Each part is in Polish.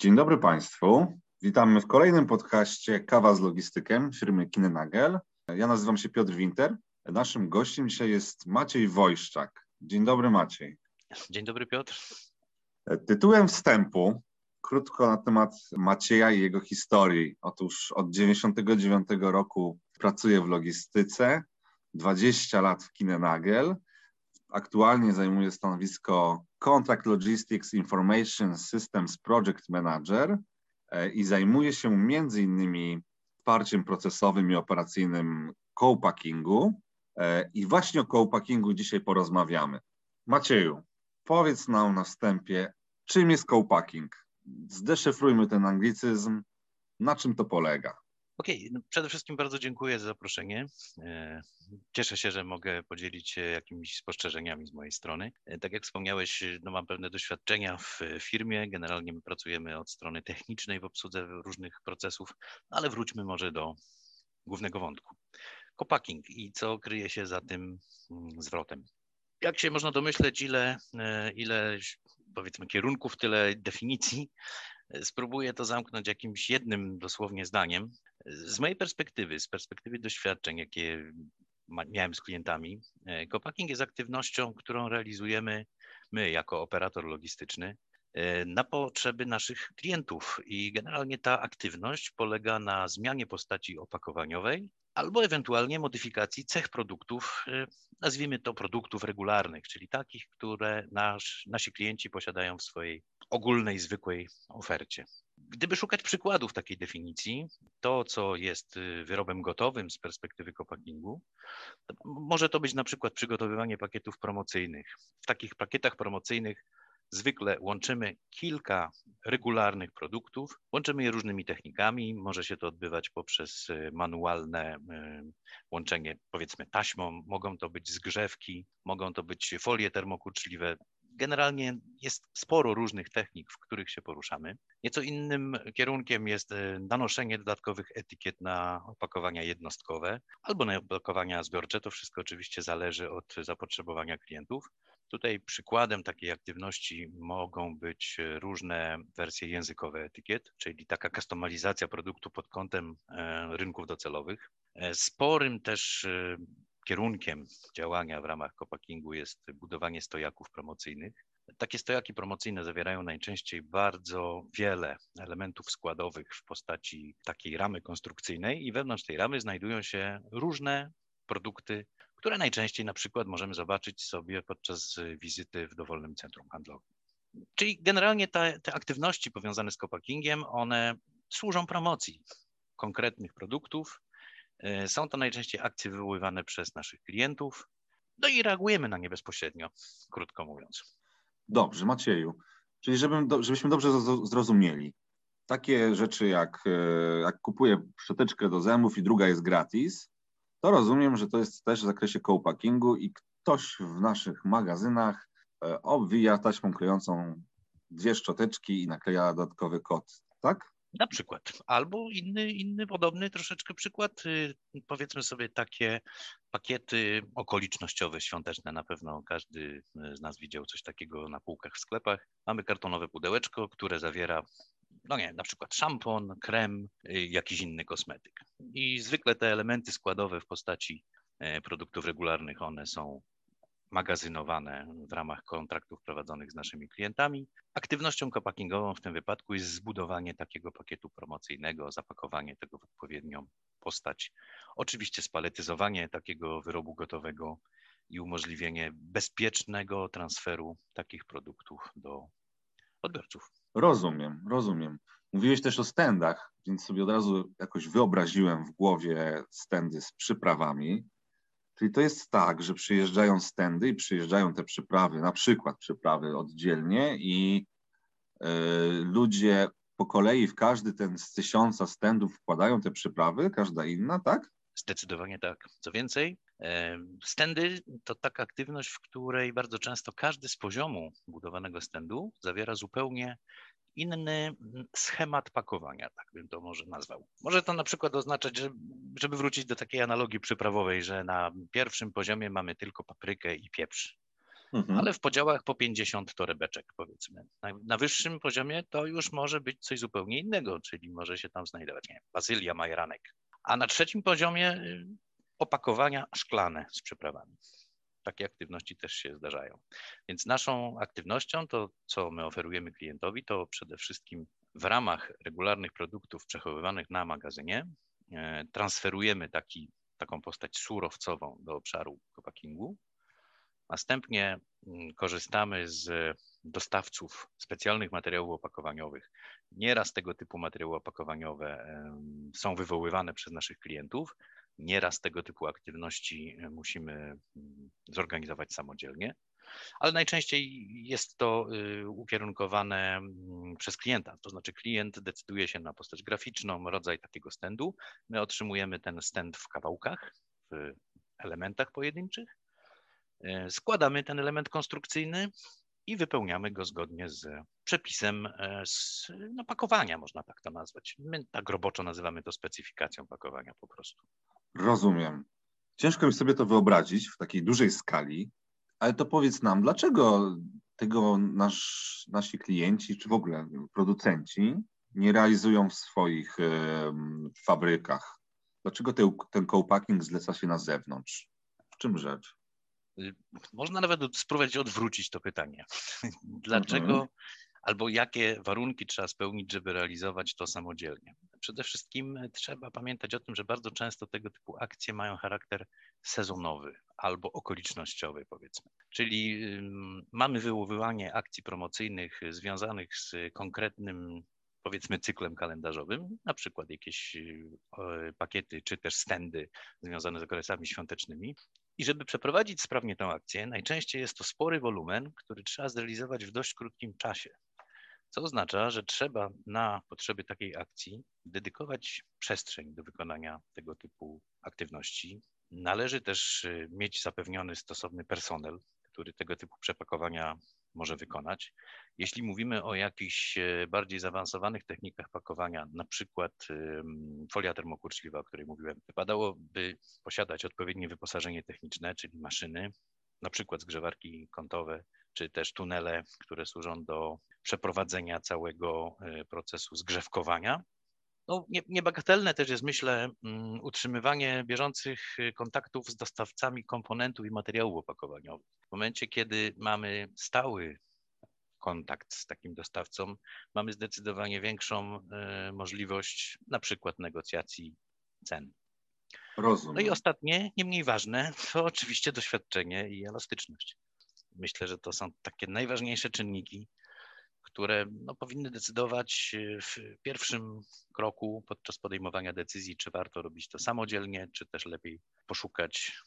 Dzień dobry Państwu. Witamy w kolejnym podcaście Kawa z Logistykiem firmy Kinenagel. Ja nazywam się Piotr Winter. Naszym gościem dzisiaj jest Maciej Wojszczak. Dzień dobry Maciej. Dzień dobry Piotr. Tytułem wstępu krótko na temat Macieja i jego historii. Otóż od 99 roku pracuje w logistyce, 20 lat w Kinenagel. Aktualnie zajmuje stanowisko Contract Logistics Information Systems Project Manager e, i zajmuje się między innymi wsparciem procesowym i operacyjnym co-packingu. E, I właśnie o co-packingu dzisiaj porozmawiamy. Macieju, powiedz nam na wstępie, czym jest co-packing? Zdeszyfrujmy ten anglicyzm, na czym to polega? Okej, okay. no przede wszystkim bardzo dziękuję za zaproszenie. E, cieszę się, że mogę podzielić się jakimiś spostrzeżeniami z mojej strony. E, tak jak wspomniałeś, no mam pewne doświadczenia w firmie. Generalnie my pracujemy od strony technicznej w obsłudze różnych procesów, ale wróćmy może do głównego wątku. Kopacking i co kryje się za tym mm, zwrotem. Jak się można domyśleć, ile, e, ile powiedzmy kierunków, tyle definicji. Spróbuję to zamknąć jakimś jednym dosłownie zdaniem. Z mojej perspektywy, z perspektywy doświadczeń, jakie miałem z klientami, e, co-packing jest aktywnością, którą realizujemy my jako operator logistyczny e, na potrzeby naszych klientów. I generalnie ta aktywność polega na zmianie postaci opakowaniowej albo ewentualnie modyfikacji cech produktów, e, nazwijmy to produktów regularnych, czyli takich, które nasz, nasi klienci posiadają w swojej ogólnej, zwykłej ofercie. Gdyby szukać przykładów takiej definicji, to co jest y, wyrobem gotowym z perspektywy kopackingu, może to być na przykład przygotowywanie pakietów promocyjnych. W takich pakietach promocyjnych zwykle łączymy kilka regularnych produktów, łączymy je różnymi technikami. Może się to odbywać poprzez y, manualne y, łączenie, powiedzmy, taśmą, mogą to być zgrzewki, mogą to być folie termokurczliwe. Generalnie jest sporo różnych technik, w których się poruszamy. Nieco innym kierunkiem jest y, nanoszenie dodatkowych etykiet na opakowania jednostkowe albo na opakowania zbiorcze. To wszystko oczywiście zależy od zapotrzebowania klientów. Tutaj przykładem takiej aktywności mogą być e, różne wersje językowe etykiet, czyli taka kastomalizacja produktu pod kątem e, rynków docelowych. E, sporym też kierunkiem działania w ramach copackingu jest budowanie stojaków promocyjnych. Takie stojaki promocyjne zawierają najczęściej bardzo wiele elementów składowych w postaci takiej ramy konstrukcyjnej i wewnątrz tej ramy znajdują się różne produkty które najczęściej na przykład możemy zobaczyć sobie podczas wizyty w dowolnym centrum handlowym. Czyli generalnie te, te aktywności powiązane z copackingiem, one służą promocji konkretnych produktów. E, są to najczęściej akcje wywoływane przez naszych klientów, no i reagujemy na nie bezpośrednio, krótko mówiąc. Dobrze, Macieju. Czyli żebym, żebyśmy dobrze zrozumieli, takie rzeczy jak, e, jak kupuję szczoteczkę do zębów i druga jest gratis, to rozumiem, że to jest też w zakresie co-packingu i ktoś w naszych magazynach e, obwija taśmą klejącą dwie szczoteczki i nakleja dodatkowy kod, tak? Na przykład. Albo inny, inny podobny troszeczkę przykład, y, powiedzmy sobie takie pakiety okolicznościowe, świąteczne. Na pewno każdy z nas widział coś takiego na półkach w sklepach. Mamy kartonowe pudełeczko, które zawiera no nie, na przykład szampon, krem, y, jakiś inny kosmetyk. I zwykle te elementy składowe w postaci e, produktów regularnych, one są magazynowane w ramach kontraktów prowadzonych z naszymi klientami. Aktywnością copackingową w tym wypadku jest zbudowanie takiego pakietu promocyjnego, zapakowanie tego w odpowiednią postać. Oczywiście spaletyzowanie takiego wyrobu gotowego i umożliwienie bezpiecznego transferu takich produktów do odbiorców. Rozumiem, rozumiem. Mówiłeś też o stendach, więc sobie od razu jakoś wyobraziłem w głowie stędy z przyprawami. Czyli to jest tak, że przyjeżdżają stędy i przyjeżdżają te przyprawy, na przykład przyprawy oddzielnie i y, ludzie po kolei w każdy ten z tysiąca standów wkładają te przyprawy, każda inna, tak? Zdecydowanie tak. Co więcej, Stędy to taka aktywność, w której bardzo często każdy z poziomu budowanego stędu zawiera zupełnie inny schemat pakowania, tak bym to może nazwał. Może to na przykład oznaczać, że, żeby wrócić do takiej analogii przyprawowej, że na pierwszym poziomie mamy tylko paprykę i pieprz. Mhm. Ale w podziałach po 50 torebeczek, powiedzmy. Na, na, wyższym poziomie to już może być coś zupełnie innego, czyli może się tam znajdować nie wiem, bazylia, majeranek. A na trzecim poziomie opakowania szklane z przyprawami. Takie aktywności też się zdarzają. Więc naszą aktywnością, to co my oferujemy klientowi, to przede wszystkim w ramach regularnych produktów przechowywanych na magazynie e, transferujemy taki, taką postać surowcową do obszaru copackingu. Następnie mm, korzystamy z dostawców specjalnych materiałów opakowaniowych. Nieraz tego typu materiały opakowaniowe są wywoływane przez naszych klientów, Nieraz tego typu aktywności e, musimy mm, zorganizować samodzielnie, ale najczęściej jest to y, ukierunkowane mm, przez klienta. To znaczy, klient decyduje się na postać graficzną, rodzaj takiego stędu. My otrzymujemy ten stęd w kawałkach, w elementach pojedynczych. E, składamy ten element konstrukcyjny i wypełniamy go zgodnie z przepisem e, z no, pakowania, można tak to nazwać. My tak roboczo nazywamy to specyfikacją pakowania po prostu. Rozumiem. Ciężko mi sobie to wyobrazić w takiej dużej skali, ale to powiedz nam, dlaczego tego nasz, nasi klienci, czy w ogóle producenci nie realizują w swoich fabrykach? Dlaczego te, ten co-packing zleca się na zewnątrz? W czym rzecz? Można nawet spróbować odwrócić to pytanie. Dlaczego mhm albo jakie warunki trzeba spełnić, żeby realizować to samodzielnie. Przede wszystkim trzeba pamiętać o tym, że bardzo często tego typu akcje mają charakter sezonowy albo okolicznościowy, powiedzmy. Czyli mamy wywoływanie akcji promocyjnych związanych z konkretnym powiedzmy cyklem kalendarzowym, na przykład jakieś pakiety czy też stędy związane z okresami świątecznymi. I żeby przeprowadzić sprawnie tę akcję, najczęściej jest to spory wolumen, który trzeba zrealizować w dość krótkim czasie co oznacza, że trzeba na potrzeby takiej akcji dedykować przestrzeń do wykonania tego typu aktywności. Należy też y, mieć zapewniony stosowny personel, który tego typu przepakowania może wykonać. Jeśli mówimy o jakichś y, bardziej zaawansowanych technikach pakowania, na przykład folia termokurczliwa, o której mówiłem, wypadałoby posiadać odpowiednie wyposażenie techniczne, czyli maszyny, na przykład zgrzewarki kątowe, czy też tunele, które służą do przeprowadzenia całego e, procesu zgrzewkowania. No, nie, niebagatelne też jest, myślę, mm, utrzymywanie bieżących e, kontaktów z dostawcami komponentów i materiałów opakowaniowych. W momencie, kiedy mamy stały kontakt z takim dostawcą, mamy zdecydowanie większą e, możliwość na przykład negocjacji cen. Rozumiem. No i ostatnie, nie mniej ważne, to oczywiście doświadczenie i elastyczność. Myślę, że to są takie najważniejsze czynniki, które no, powinny decydować e, w pierwszym kroku podczas podejmowania decyzji, czy warto robić to samodzielnie, czy też lepiej poszukać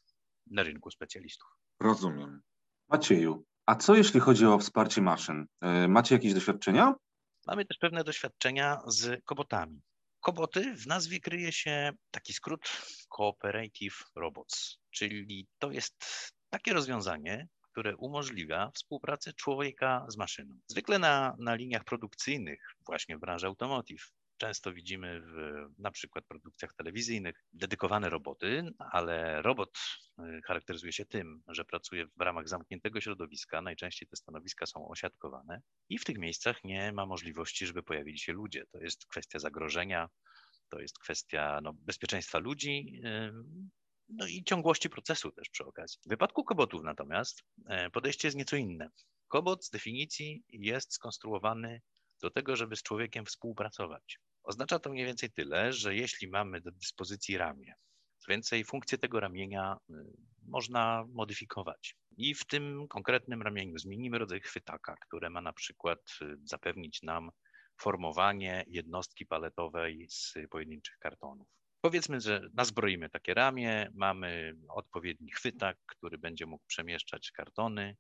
na rynku specjalistów. Rozumiem. Macieju, a co jeśli chodzi o wsparcie maszyn? E, macie jakieś doświadczenia? Mamy też pewne doświadczenia z kobotami. Koboty w nazwie kryje się taki skrót Cooperative Robots, czyli to jest takie rozwiązanie, które umożliwia współpracę człowieka z maszyną. Zwykle na, na liniach produkcyjnych, właśnie w branży automotive, często widzimy w na przykład produkcjach telewizyjnych dedykowane roboty, ale robot y, charakteryzuje się tym, że pracuje w ramach zamkniętego środowiska. Najczęściej te stanowiska są osiadkowane i w tych miejscach nie ma możliwości, żeby pojawili się ludzie. To jest kwestia zagrożenia, to jest kwestia no, bezpieczeństwa ludzi, no i ciągłości procesu też przy okazji. W wypadku kobotów natomiast e, podejście jest nieco inne. Kobot z definicji jest skonstruowany do tego, żeby z człowiekiem współpracować. Oznacza to mniej więcej tyle, że jeśli mamy do dyspozycji ramię, co więcej, funkcję tego ramienia y, można modyfikować. I w tym konkretnym ramieniu zmienimy rodzaj chwytaka, które ma na przykład y, zapewnić nam formowanie jednostki paletowej z pojedynczych kartonów. Powiedzmy, że nazbroimy takie ramię, mamy odpowiedni chwytak, który będzie mógł przemieszczać kartony.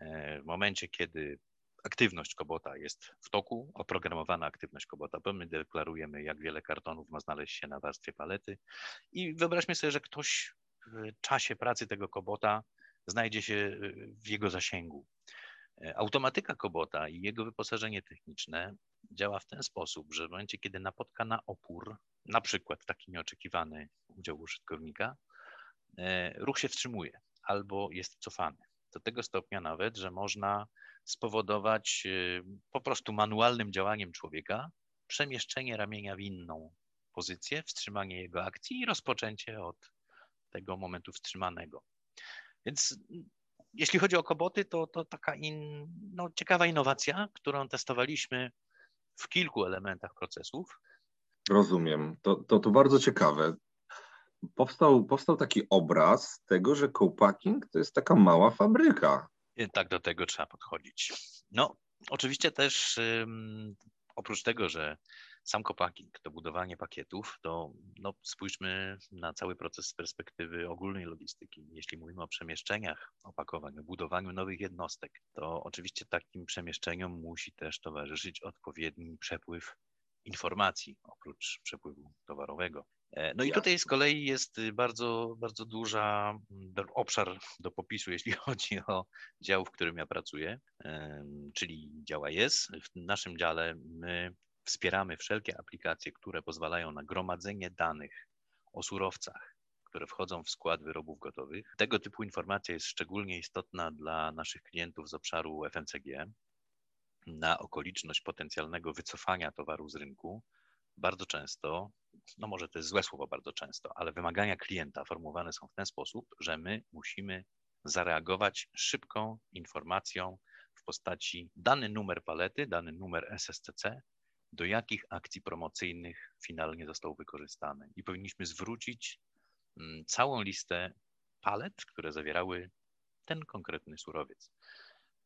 E, w momencie, kiedy aktywność kobota jest w toku, oprogramowana aktywność kobota, bo my deklarujemy, jak wiele kartonów ma znaleźć się na warstwie palety i wyobraźmy sobie, że ktoś w czasie pracy tego kobota znajdzie się y, w jego zasięgu. E, automatyka kobota i jego wyposażenie techniczne działa w ten sposób, że w momencie, kiedy napotka na opór, na przykład taki nieoczekiwany udział użytkownika, e, ruch się wstrzymuje albo jest cofany. Do tego stopnia nawet, że można spowodować y, po prostu manualnym działaniem człowieka przemieszczenie ramienia w inną pozycję, wstrzymanie jego akcji i rozpoczęcie od tego momentu wstrzymanego. Więc jeśli chodzi o koboty, to, to taka in, no, ciekawa innowacja, którą testowaliśmy w kilku elementach procesów. Rozumiem. To, to, to bardzo ciekawe. Powstał, powstał taki obraz tego, że co-packing to jest taka mała fabryka. I tak do tego trzeba podchodzić. No, oczywiście też um, oprócz tego, że sam co-packing to budowanie pakietów, to no, spójrzmy na cały proces z perspektywy ogólnej logistyki. Jeśli mówimy o przemieszczeniach opakowań, o budowaniu nowych jednostek, to oczywiście takim przemieszczeniom musi też towarzyszyć odpowiedni przepływ informacji oprócz przepływu towarowego. E, no i tutaj z kolei jest bardzo, bardzo duża mm, obszar do popisu, jeśli chodzi o dział, w którym ja pracuję, czyli działa jest. W naszym dziale my Wspieramy wszelkie aplikacje, które pozwalają na gromadzenie danych o surowcach, które wchodzą w skład wyrobów gotowych. Tego typu informacja jest szczególnie istotna dla naszych klientów z obszaru FMCG na okoliczność potencjalnego wycofania towaru z rynku. Bardzo często, no może to jest złe słowo bardzo często, ale wymagania klienta formułowane są w ten sposób, że my musimy zareagować szybką informacją w postaci dany numer palety, dany numer SSCC do jakich akcji promocyjnych finalnie został wykorzystany. I powinniśmy zwrócić mm, całą listę palet, które zawierały ten konkretny surowiec.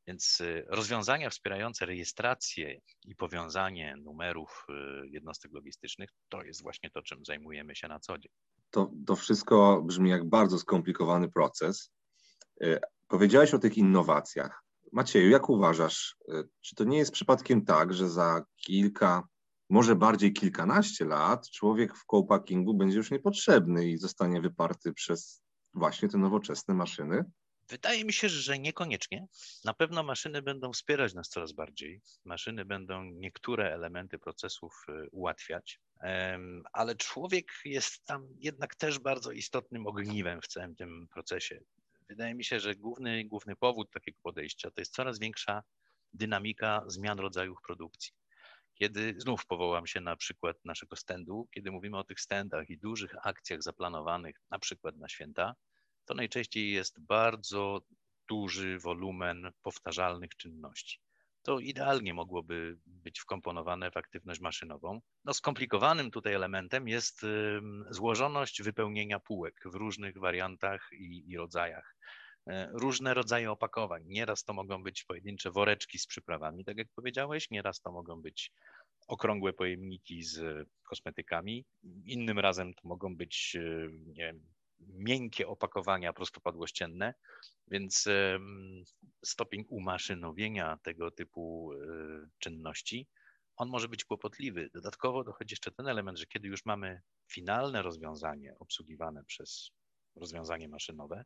Więc y, rozwiązania wspierające rejestrację i powiązanie numerów y, jednostek logistycznych to jest właśnie to, czym zajmujemy się na co dzień. To, to wszystko brzmi jak bardzo skomplikowany proces. Y, powiedziałeś o tych innowacjach. Macieju, jak uważasz, y, czy to nie jest przypadkiem tak, że za kilka, może bardziej kilkanaście lat człowiek w co-packingu będzie już niepotrzebny i zostanie wyparty przez właśnie te nowoczesne maszyny? Wydaje mi się, że niekoniecznie. Na pewno maszyny będą wspierać nas coraz bardziej. Maszyny będą niektóre elementy procesów y, ułatwiać, ale człowiek jest tam jednak też bardzo istotnym ogniwem w całym tym procesie wydaje mi się, że główny, główny powód takiego podejścia to jest coraz większa dynamika zmian rodzajów produkcji. Kiedy znów powołam się na przykład naszego standu, kiedy mówimy o tych standach i dużych akcjach zaplanowanych na przykład na święta, to najczęściej jest bardzo duży wolumen powtarzalnych czynności to idealnie mogłoby być wkomponowane w aktywność maszynową. No, skomplikowanym tutaj elementem jest złożoność wypełnienia półek w różnych wariantach i, i rodzajach. E, różne rodzaje opakowań. Nieraz to mogą być pojedyncze woreczki z przyprawami, tak jak powiedziałeś, nieraz to mogą być okrągłe pojemniki z kosmetykami, innym razem to mogą być nie wiem, miękkie opakowania prostopadłościenne, więc stopień umaszynowienia tego typu e, czynności, on może być kłopotliwy. Dodatkowo dochodzi jeszcze ten element, że kiedy już mamy finalne rozwiązanie obsługiwane przez rozwiązanie maszynowe,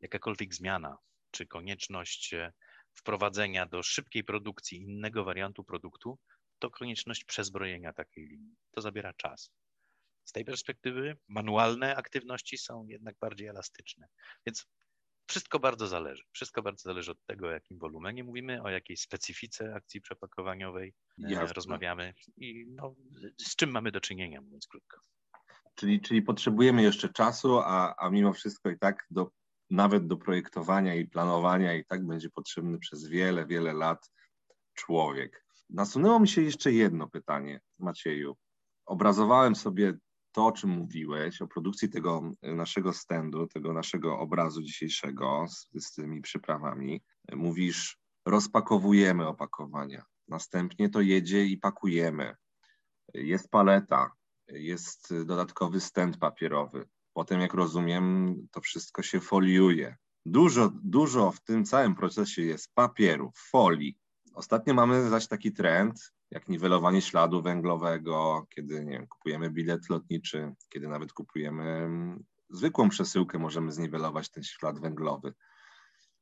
jakakolwiek zmiana czy konieczność e, wprowadzenia do szybkiej produkcji innego wariantu produktu, to konieczność przezbrojenia takiej linii. To zabiera czas. Z tej perspektywy manualne aktywności są jednak bardziej elastyczne. Więc wszystko bardzo zależy. Wszystko bardzo zależy od tego, o jakim wolumenie mówimy, o jakiej specyfice akcji przepakowaniowej e, Jasne. rozmawiamy i no, z czym mamy do czynienia, mówiąc krótko. Czyli, czyli potrzebujemy jeszcze czasu, a, a mimo wszystko i tak do, nawet do projektowania i planowania i tak będzie potrzebny przez wiele, wiele lat człowiek. Nasunęło mi się jeszcze jedno pytanie, Macieju. Obrazowałem sobie to, o czym mówiłeś, o produkcji tego naszego standu, tego naszego obrazu dzisiejszego z, z tymi przyprawami, mówisz, rozpakowujemy opakowania, następnie to jedzie i pakujemy. Jest paleta, jest dodatkowy stand papierowy. Potem, jak rozumiem, to wszystko się foliuje. Dużo, dużo w tym całym procesie jest papieru, folii. Ostatnio mamy zaś taki trend, jak niwelowanie śladu węglowego, kiedy nie wiem, kupujemy bilet lotniczy, kiedy nawet kupujemy mm, zwykłą przesyłkę, możemy zniwelować ten ślad węglowy.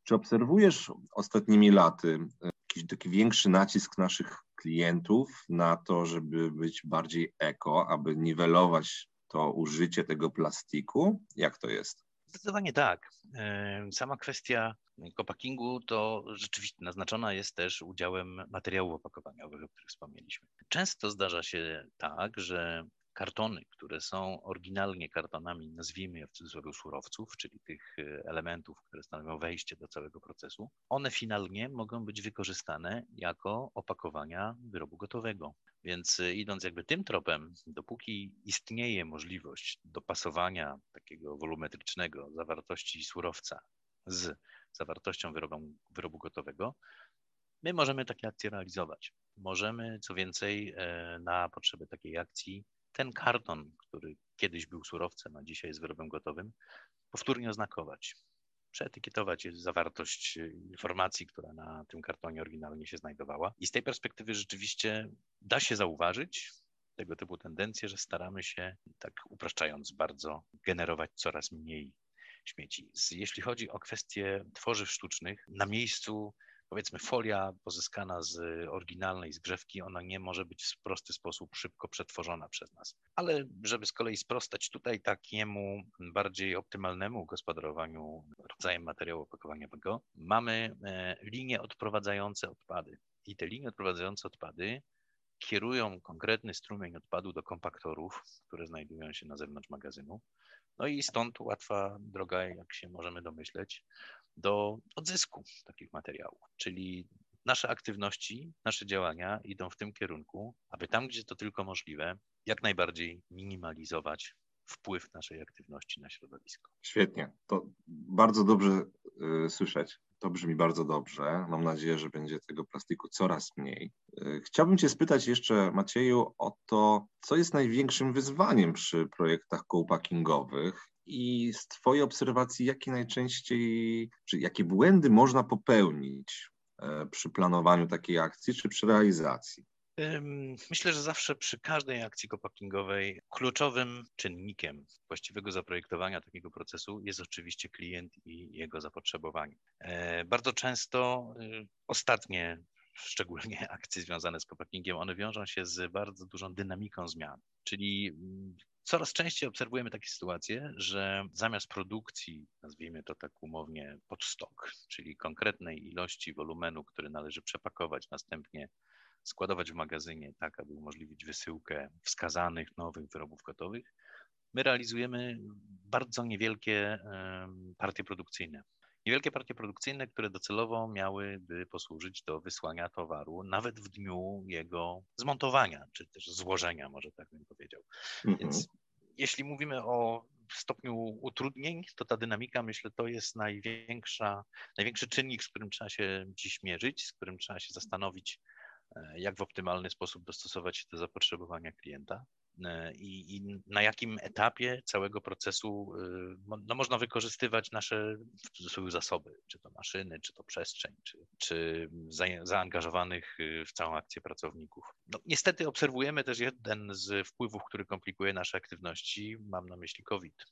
Czy obserwujesz ostatnimi laty e, jakiś taki większy nacisk naszych klientów na to, żeby być bardziej eko, aby niwelować to użycie tego plastiku? Jak to jest? Zdecydowanie tak. Sama kwestia kopackingu to rzeczywiście naznaczona jest też udziałem materiałów opakowaniowych, o których wspomnieliśmy. Często zdarza się tak, że kartony, które są oryginalnie kartonami, nazwijmy je w cudzysłowie surowców, czyli tych e, elementów, które stanowią wejście do całego procesu, one finalnie mogą być wykorzystane jako opakowania wyrobu gotowego. Więc e, idąc jakby tym tropem, dopóki istnieje możliwość dopasowania takiego wolumetrycznego zawartości surowca z zawartością wyrobu, wyrobu gotowego, my możemy takie akcje realizować. Możemy, co więcej, e, na potrzeby takiej akcji ten karton, który kiedyś był surowcem, a dzisiaj jest wyrobem gotowym, powtórnie oznakować. Przeetykietować zawartość informacji, która na tym kartonie oryginalnie się znajdowała. I z tej perspektywy rzeczywiście da się zauważyć tego typu tendencje, że staramy się, tak upraszczając bardzo, generować coraz mniej śmieci. Jeśli chodzi o kwestie tworzyw sztucznych, na miejscu powiedzmy folia pozyskana z oryginalnej zgrzewki, ona nie może być w prosty sposób szybko przetworzona przez nas. Ale żeby z kolei sprostać tutaj takiemu bardziej optymalnemu gospodarowaniu rodzajem materiału opakowaniowego, mamy e, linie odprowadzające odpady. I te linie odprowadzające odpady kierują konkretny strumień odpadu do kompaktorów, które znajdują się na zewnątrz magazynu. No i stąd łatwa droga, jak się możemy domyśleć, do odzysku takich materiałów. Czyli nasze aktywności, nasze działania idą w tym kierunku, aby tam, gdzie to tylko możliwe, jak najbardziej minimalizować wpływ naszej aktywności na środowisko. Świetnie. To bardzo dobrze y, słyszeć. To brzmi bardzo dobrze. Mam nadzieję, że będzie tego plastiku coraz mniej. Y, chciałbym Cię spytać jeszcze, Macieju, o to, co jest największym wyzwaniem przy projektach co-packingowych i z Twojej obserwacji, jakie najczęściej, czy jakie błędy można popełnić e, przy planowaniu takiej akcji, czy przy realizacji? Myślę, że zawsze przy każdej akcji kopackingowej kluczowym czynnikiem właściwego zaprojektowania takiego procesu jest oczywiście klient i jego zapotrzebowanie. E, bardzo często y, ostatnie szczególnie akcje związane z copackingiem, one wiążą się z bardzo dużą dynamiką zmian. Czyli mm, Coraz częściej obserwujemy takie sytuacje, że zamiast produkcji, nazwijmy to tak umownie, pod stok, czyli konkretnej ilości wolumenu, który należy przepakować, następnie składować w magazynie, tak aby umożliwić wysyłkę wskazanych nowych wyrobów gotowych, my realizujemy bardzo niewielkie partie produkcyjne. Niewielkie partie produkcyjne, które docelowo miałyby posłużyć do wysłania towaru nawet w dniu jego zmontowania, czy też złożenia, może tak bym powiedział. Mhm. Więc jeśli mówimy o stopniu utrudnień, to ta dynamika, myślę, to jest największa, największy czynnik, z którym trzeba się dziś mierzyć, z którym trzeba się zastanowić, e, jak w optymalny sposób dostosować się do zapotrzebowania klienta. E, i, i, na jakim etapie całego procesu e, no, można wykorzystywać nasze zasoby, czy to maszyny, czy to przestrzeń, czy, czy za, zaangażowanych e, w całą akcję pracowników. No, niestety obserwujemy też jeden z wpływów, który komplikuje nasze aktywności, mam na myśli COVID.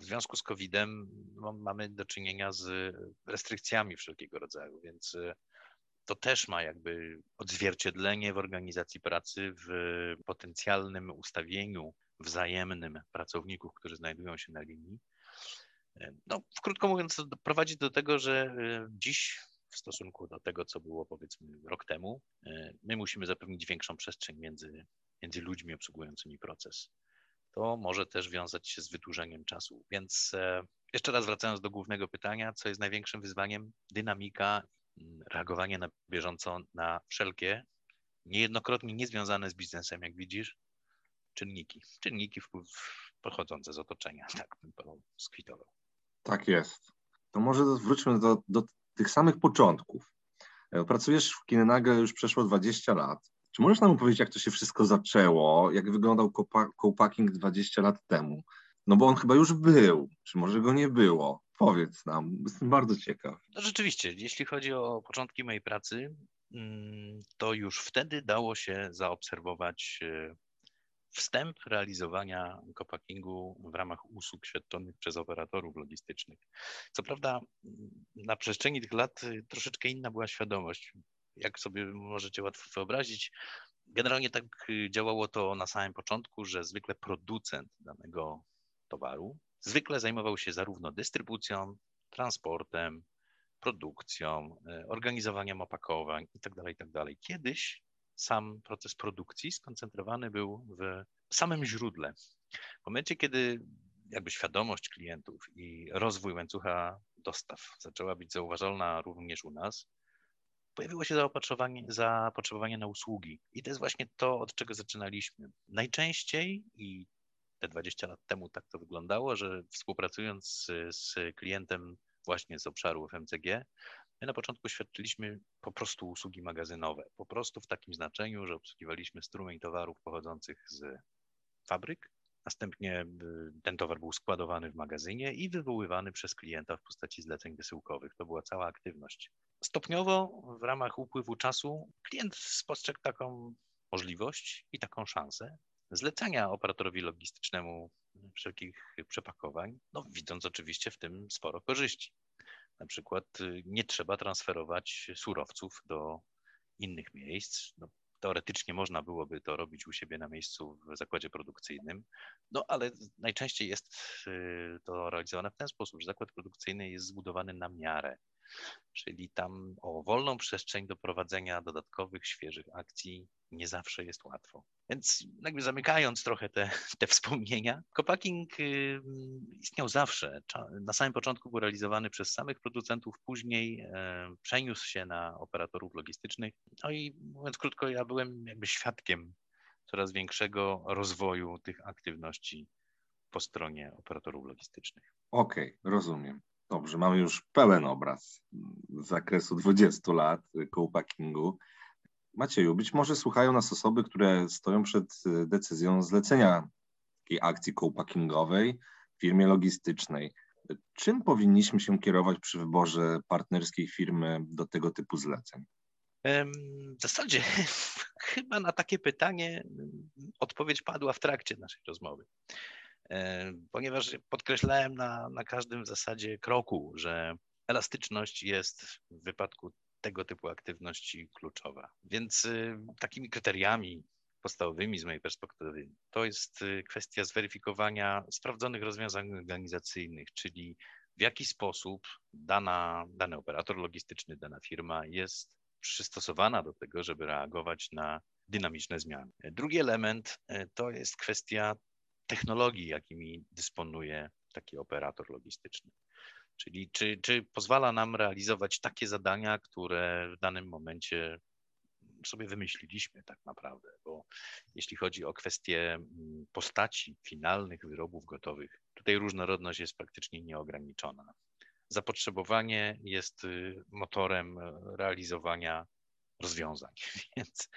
W związku z COVID-em no, mamy do czynienia z restrykcjami wszelkiego rodzaju, więc to też ma jakby odzwierciedlenie w organizacji pracy, w potencjalnym ustawieniu wzajemnym pracowników, którzy znajdują się na linii. No, krótko mówiąc, prowadzi do tego, że e, dziś w stosunku do tego, co było powiedzmy rok temu, e, my musimy zapewnić większą przestrzeń między, między ludźmi obsługującymi proces. To może też wiązać się z wydłużeniem czasu. Więc e, jeszcze raz wracając do głównego pytania, co jest największym wyzwaniem? Dynamika reagowanie na bieżąco na wszelkie, niejednokrotnie niezwiązane z biznesem, jak widzisz, czynniki. Czynniki pochodzące z otoczenia, tak bym to skwitował. Tak jest. To może wróćmy do, do tych samych początków. E, pracujesz w Kinenage już przeszło 20 lat. Czy możesz nam powiedzieć, jak to się wszystko zaczęło? Jak wyglądał co-packing 20 lat temu? No bo on chyba już był, czy może go nie było? Powiedz nam, jestem bardzo ciekaw. No rzeczywiście, jeśli chodzi o początki mojej pracy, mm, to już wtedy dało się zaobserwować e, wstęp realizowania copackingu w ramach usług świadczonych przez operatorów logistycznych. Co prawda na przestrzeni tych lat y, troszeczkę inna była świadomość. Jak sobie możecie łatwo wyobrazić, generalnie tak y, działało to na samym początku, że zwykle producent danego towaru zwykle zajmował się zarówno dystrybucją, transportem, produkcją, y, organizowaniem opakowań itd. Tak itd. Tak Kiedyś sam proces produkcji skoncentrowany był w samym źródle. W momencie, kiedy jakby świadomość klientów i rozwój łańcucha dostaw zaczęła być zauważalna również u nas, pojawiło się zaopatrzenie, zapotrzebowanie na usługi. I to jest właśnie to, od czego zaczynaliśmy. Najczęściej i te 20 lat temu tak to wyglądało, że współpracując z, z klientem właśnie z obszaru FMCG, My na początku świadczyliśmy po prostu usługi magazynowe, po prostu w takim znaczeniu, że obsługiwaliśmy strumień towarów pochodzących z fabryk. Następnie y, ten towar był składowany w magazynie i wywoływany przez klienta w postaci zleceń wysyłkowych. To była cała aktywność. Stopniowo w ramach upływu czasu klient spostrzegł taką możliwość i taką szansę zlecenia operatorowi logistycznemu wszelkich przepakowań, no, widząc oczywiście w tym sporo korzyści. Na przykład y, nie trzeba transferować surowców do innych miejsc. No, teoretycznie można byłoby to robić u siebie na miejscu w zakładzie produkcyjnym, no ale najczęściej jest y, to realizowane w ten sposób, że zakład produkcyjny jest zbudowany na miarę, czyli tam o wolną przestrzeń do prowadzenia dodatkowych, świeżych akcji nie zawsze jest łatwo. Więc jakby zamykając trochę te, te wspomnienia, Copaking y, istniał zawsze. Na samym początku był realizowany przez samych producentów, później e, przeniósł się na operatorów logistycznych. No i mówiąc krótko, ja byłem jakby świadkiem coraz większego rozwoju tych aktywności po stronie operatorów logistycznych. Okej, okay, rozumiem. Dobrze, mamy już pełen obraz z zakresu 20 lat co-packingu. Macieju, być może słuchają nas osoby, które stoją przed y, decyzją zlecenia takiej akcji co-packingowej w firmie logistycznej. Czym powinniśmy się kierować przy wyborze partnerskiej firmy do tego typu zleceń? W zasadzie chyba na takie pytanie odpowiedź padła w trakcie naszej rozmowy, ponieważ podkreślałem na, na każdym w zasadzie kroku, że elastyczność jest w wypadku tego typu aktywności kluczowa. Więc y, takimi kryteriami podstawowymi z mojej perspektywy to jest y, kwestia zweryfikowania sprawdzonych rozwiązań organizacyjnych, czyli w jaki sposób dana, dany operator logistyczny, dana firma jest przystosowana do tego, żeby reagować na dynamiczne zmiany. Drugi element y, to jest kwestia technologii, jakimi dysponuje taki operator logistyczny. Czyli czy, czy pozwala nam realizować takie zadania, które w danym momencie sobie wymyśliliśmy tak naprawdę, bo jeśli chodzi o kwestie mm, postaci finalnych wyrobów gotowych, tutaj różnorodność jest praktycznie nieograniczona. Zapotrzebowanie jest y, motorem realizowania rozwiązań, więc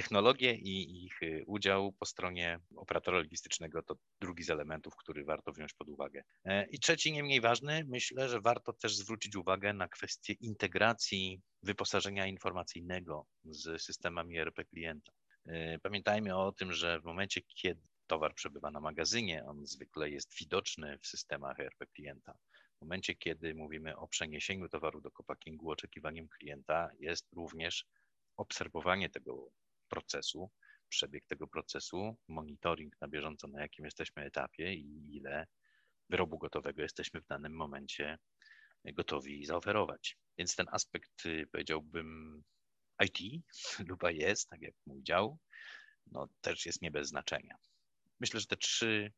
technologie i ich y, udział po stronie operatora logistycznego to drugi z elementów, który warto wziąć pod uwagę. E, I trzeci, nie mniej ważny, myślę, że warto też zwrócić uwagę na kwestię integracji wyposażenia informacyjnego z systemami ERP klienta. E, pamiętajmy o tym, że w momencie, kiedy towar przebywa na magazynie, on zwykle jest widoczny w systemach ERP klienta. W momencie, kiedy mówimy o przeniesieniu towaru do kopackingu, oczekiwaniem klienta jest również obserwowanie tego procesu, przebieg tego procesu, monitoring na bieżąco, na jakim jesteśmy etapie i ile wyrobu gotowego jesteśmy w danym momencie gotowi zaoferować. Więc ten aspekt, y, powiedziałbym, IT lub jest, tak jak mój dział, no, też jest nie bez znaczenia. Myślę, że te trzy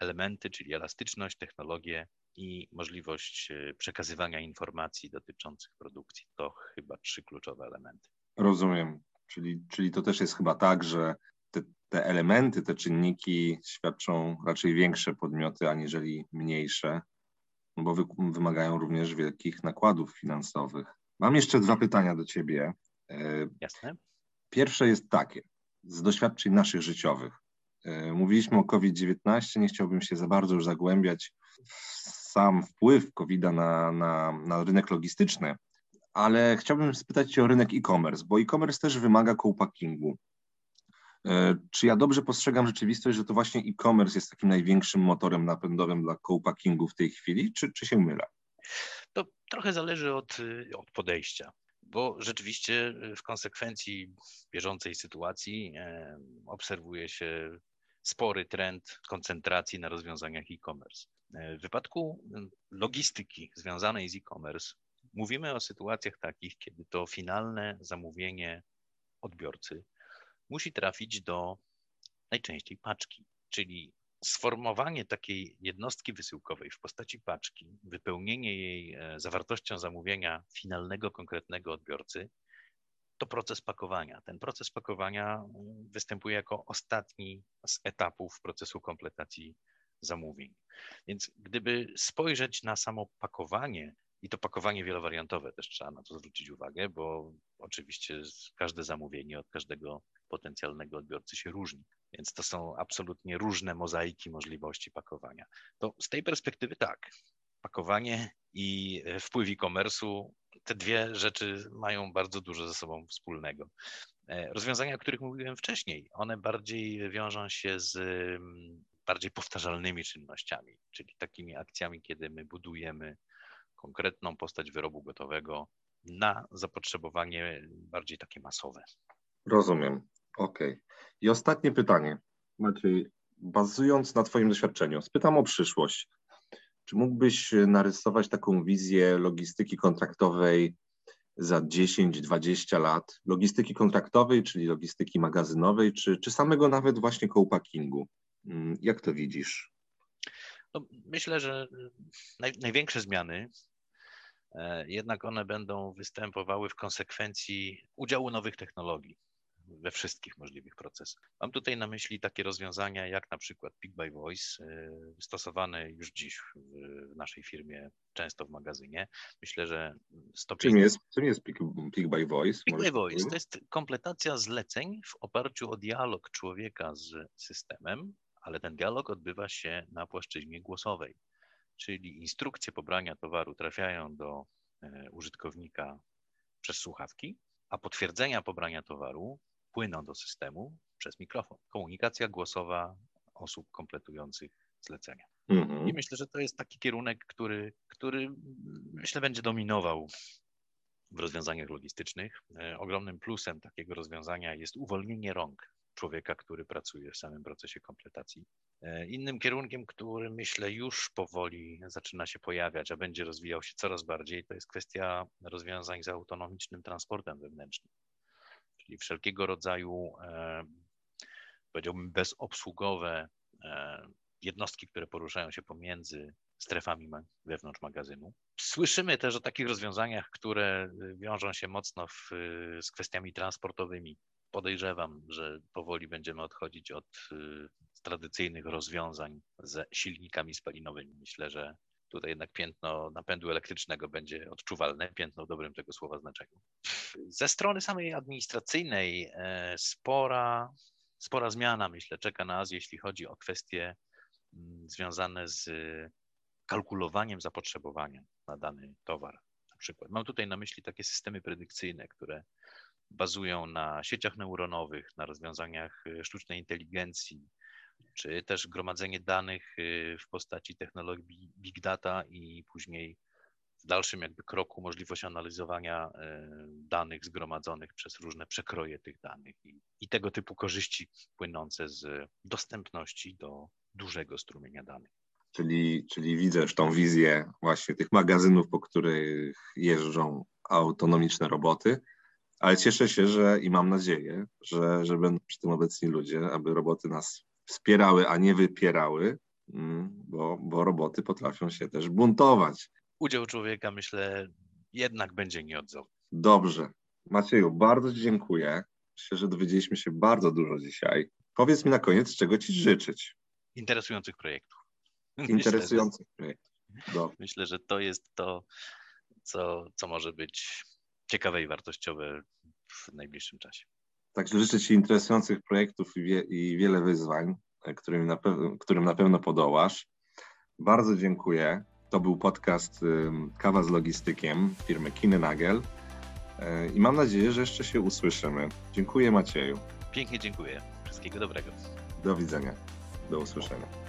elementy, czyli elastyczność, technologię i możliwość y, przekazywania informacji dotyczących produkcji, to chyba trzy kluczowe elementy. Rozumiem. Czyli, czyli to też jest chyba tak, że te, te elementy, te czynniki świadczą raczej większe podmioty, aniżeli mniejsze, bo wy, wymagają również wielkich nakładów finansowych. Mam jeszcze dwa pytania do Ciebie. E, Jasne. Pierwsze jest takie, z doświadczeń naszych życiowych. E, mówiliśmy o COVID-19, nie chciałbym się za bardzo już zagłębiać w sam wpływ COVID-a na, na, na rynek logistyczny, ale chciałbym spytać Cię o rynek e-commerce, bo e-commerce też wymaga co-packingu. E, czy ja dobrze postrzegam rzeczywistość, że to właśnie e-commerce jest takim największym motorem napędowym dla co-packingu w tej chwili, czy, czy się mylę? To trochę zależy od, od podejścia, bo rzeczywiście w konsekwencji bieżącej sytuacji e, obserwuje się spory trend koncentracji na rozwiązaniach e-commerce. E, w wypadku logistyki związanej z e-commerce mówimy o sytuacjach takich, kiedy to finalne zamówienie odbiorcy musi trafić do najczęściej paczki, czyli sformowanie takiej jednostki wysyłkowej w postaci paczki, wypełnienie jej e, zawartością zamówienia finalnego, konkretnego odbiorcy, to proces pakowania. Ten proces pakowania mm, występuje jako ostatni z etapów procesu kompletacji zamówień. Więc gdyby spojrzeć na samo pakowanie, i to pakowanie wielowariantowe też trzeba na to zwrócić uwagę, bo oczywiście każde zamówienie od każdego potencjalnego odbiorcy się różni. Więc to są absolutnie różne mozaiki możliwości pakowania. To z tej perspektywy tak, pakowanie i wpływ e-commerce'u, te dwie rzeczy mają bardzo dużo ze sobą wspólnego. E, rozwiązania, o których mówiłem wcześniej, one bardziej wiążą się z mm, bardziej powtarzalnymi czynnościami, czyli takimi akcjami, kiedy my budujemy konkretną postać wyrobu gotowego na zapotrzebowanie bardziej takie masowe. Rozumiem. Okej. I ostatnie pytanie. Maciej, bazując na Twoim doświadczeniu, spytam o przyszłość. Czy mógłbyś narysować taką wizję logistyki kontraktowej za 10-20 lat? Logistyki kontraktowej, czyli logistyki magazynowej, czy, czy samego nawet właśnie co-packingu? Mm, jak to widzisz? No, myślę, że naj, największe zmiany e, jednak one będą występowały w konsekwencji udziału nowych technologii we wszystkich możliwych procesach. Mam tutaj na myśli takie rozwiązania jak na przykład Pick by Voice, y, stosowane już dziś w naszej firmie, często w magazynie. Myślę, że stopień... Czym jest, czym jest Pick, pick by Voice? Pick by Voice to jest kompletacja zleceń w oparciu o dialog człowieka z systemem, ale ten dialog odbywa się na płaszczyźnie głosowej, czyli instrukcje pobrania towaru trafiają do e, użytkownika przez słuchawki, a potwierdzenia pobrania towaru płyną do systemu przez mikrofon. Komunikacja głosowa osób kompletujących zlecenia. Mhm. I myślę, że to jest taki kierunek, który, który myślę będzie dominował w rozwiązaniach logistycznych. E, ogromnym plusem takiego rozwiązania jest uwolnienie rąk człowieka, który pracuje w samym procesie kompletacji. E, innym kierunkiem, który myślę już powoli zaczyna się pojawiać, a będzie rozwijał się coraz bardziej, to jest kwestia rozwiązań z autonomicznym transportem wewnętrznym czyli wszelkiego rodzaju, e, powiedziałbym, bezobsługowe e, jednostki, które poruszają się pomiędzy strefami wewnątrz magazynu. Słyszymy też o takich rozwiązaniach, które wiążą się mocno w, z kwestiami transportowymi. Podejrzewam, że powoli będziemy odchodzić od e, tradycyjnych rozwiązań ze silnikami spalinowymi. Myślę, że tutaj jednak piętno napędu elektrycznego będzie odczuwalne, piętno w dobrym tego słowa znaczeniu. Ze strony samej administracyjnej e, spora, spora zmiana, myślę, czeka nas, jeśli chodzi o kwestie mm, związane z kalkulowaniem zapotrzebowania na dany towar. Na przykład. Mam tutaj na myśli takie systemy predykcyjne, które bazują na sieciach neuronowych, na rozwiązaniach e, sztucznej inteligencji, czy też gromadzenie danych y, w postaci technologii big data i później w dalszym jakby kroku możliwość analizowania y, danych zgromadzonych przez różne przekroje tych danych i, i tego typu korzyści płynące z dostępności do dużego strumienia danych. Czyli, czyli widzę tą wizję właśnie tych magazynów, po których jeżdżą autonomiczne roboty, ale cieszę się, że i mam nadzieję, że, że będą przy tym obecni ludzie, aby roboty nas wspierały, a nie wypierały, mm, bo, bo roboty potrafią się też buntować. Udział człowieka, myślę, jednak będzie nieodzowny. Dobrze. Macieju, bardzo dziękuję. Myślę, że dowiedzieliśmy się bardzo dużo dzisiaj. Powiedz mi na koniec, czego Ci życzyć. Interesujących projektów. Interesujących myślę, projektów. Dobrze. Myślę, że to jest to, co, co może być ciekawe i wartościowe w najbliższym czasie. Także życzę Ci interesujących projektów i, wie, i wiele wyzwań, e, którym na, którym na pewno podołasz. Bardzo dziękuję. To był podcast Kawa z Logistykiem firmy Kinenagel. e, i mam nadzieję, że jeszcze się usłyszymy. Dziękuję Macieju. Pięknie dziękuję. Wszystkiego dobrego. Do widzenia. Do usłyszenia.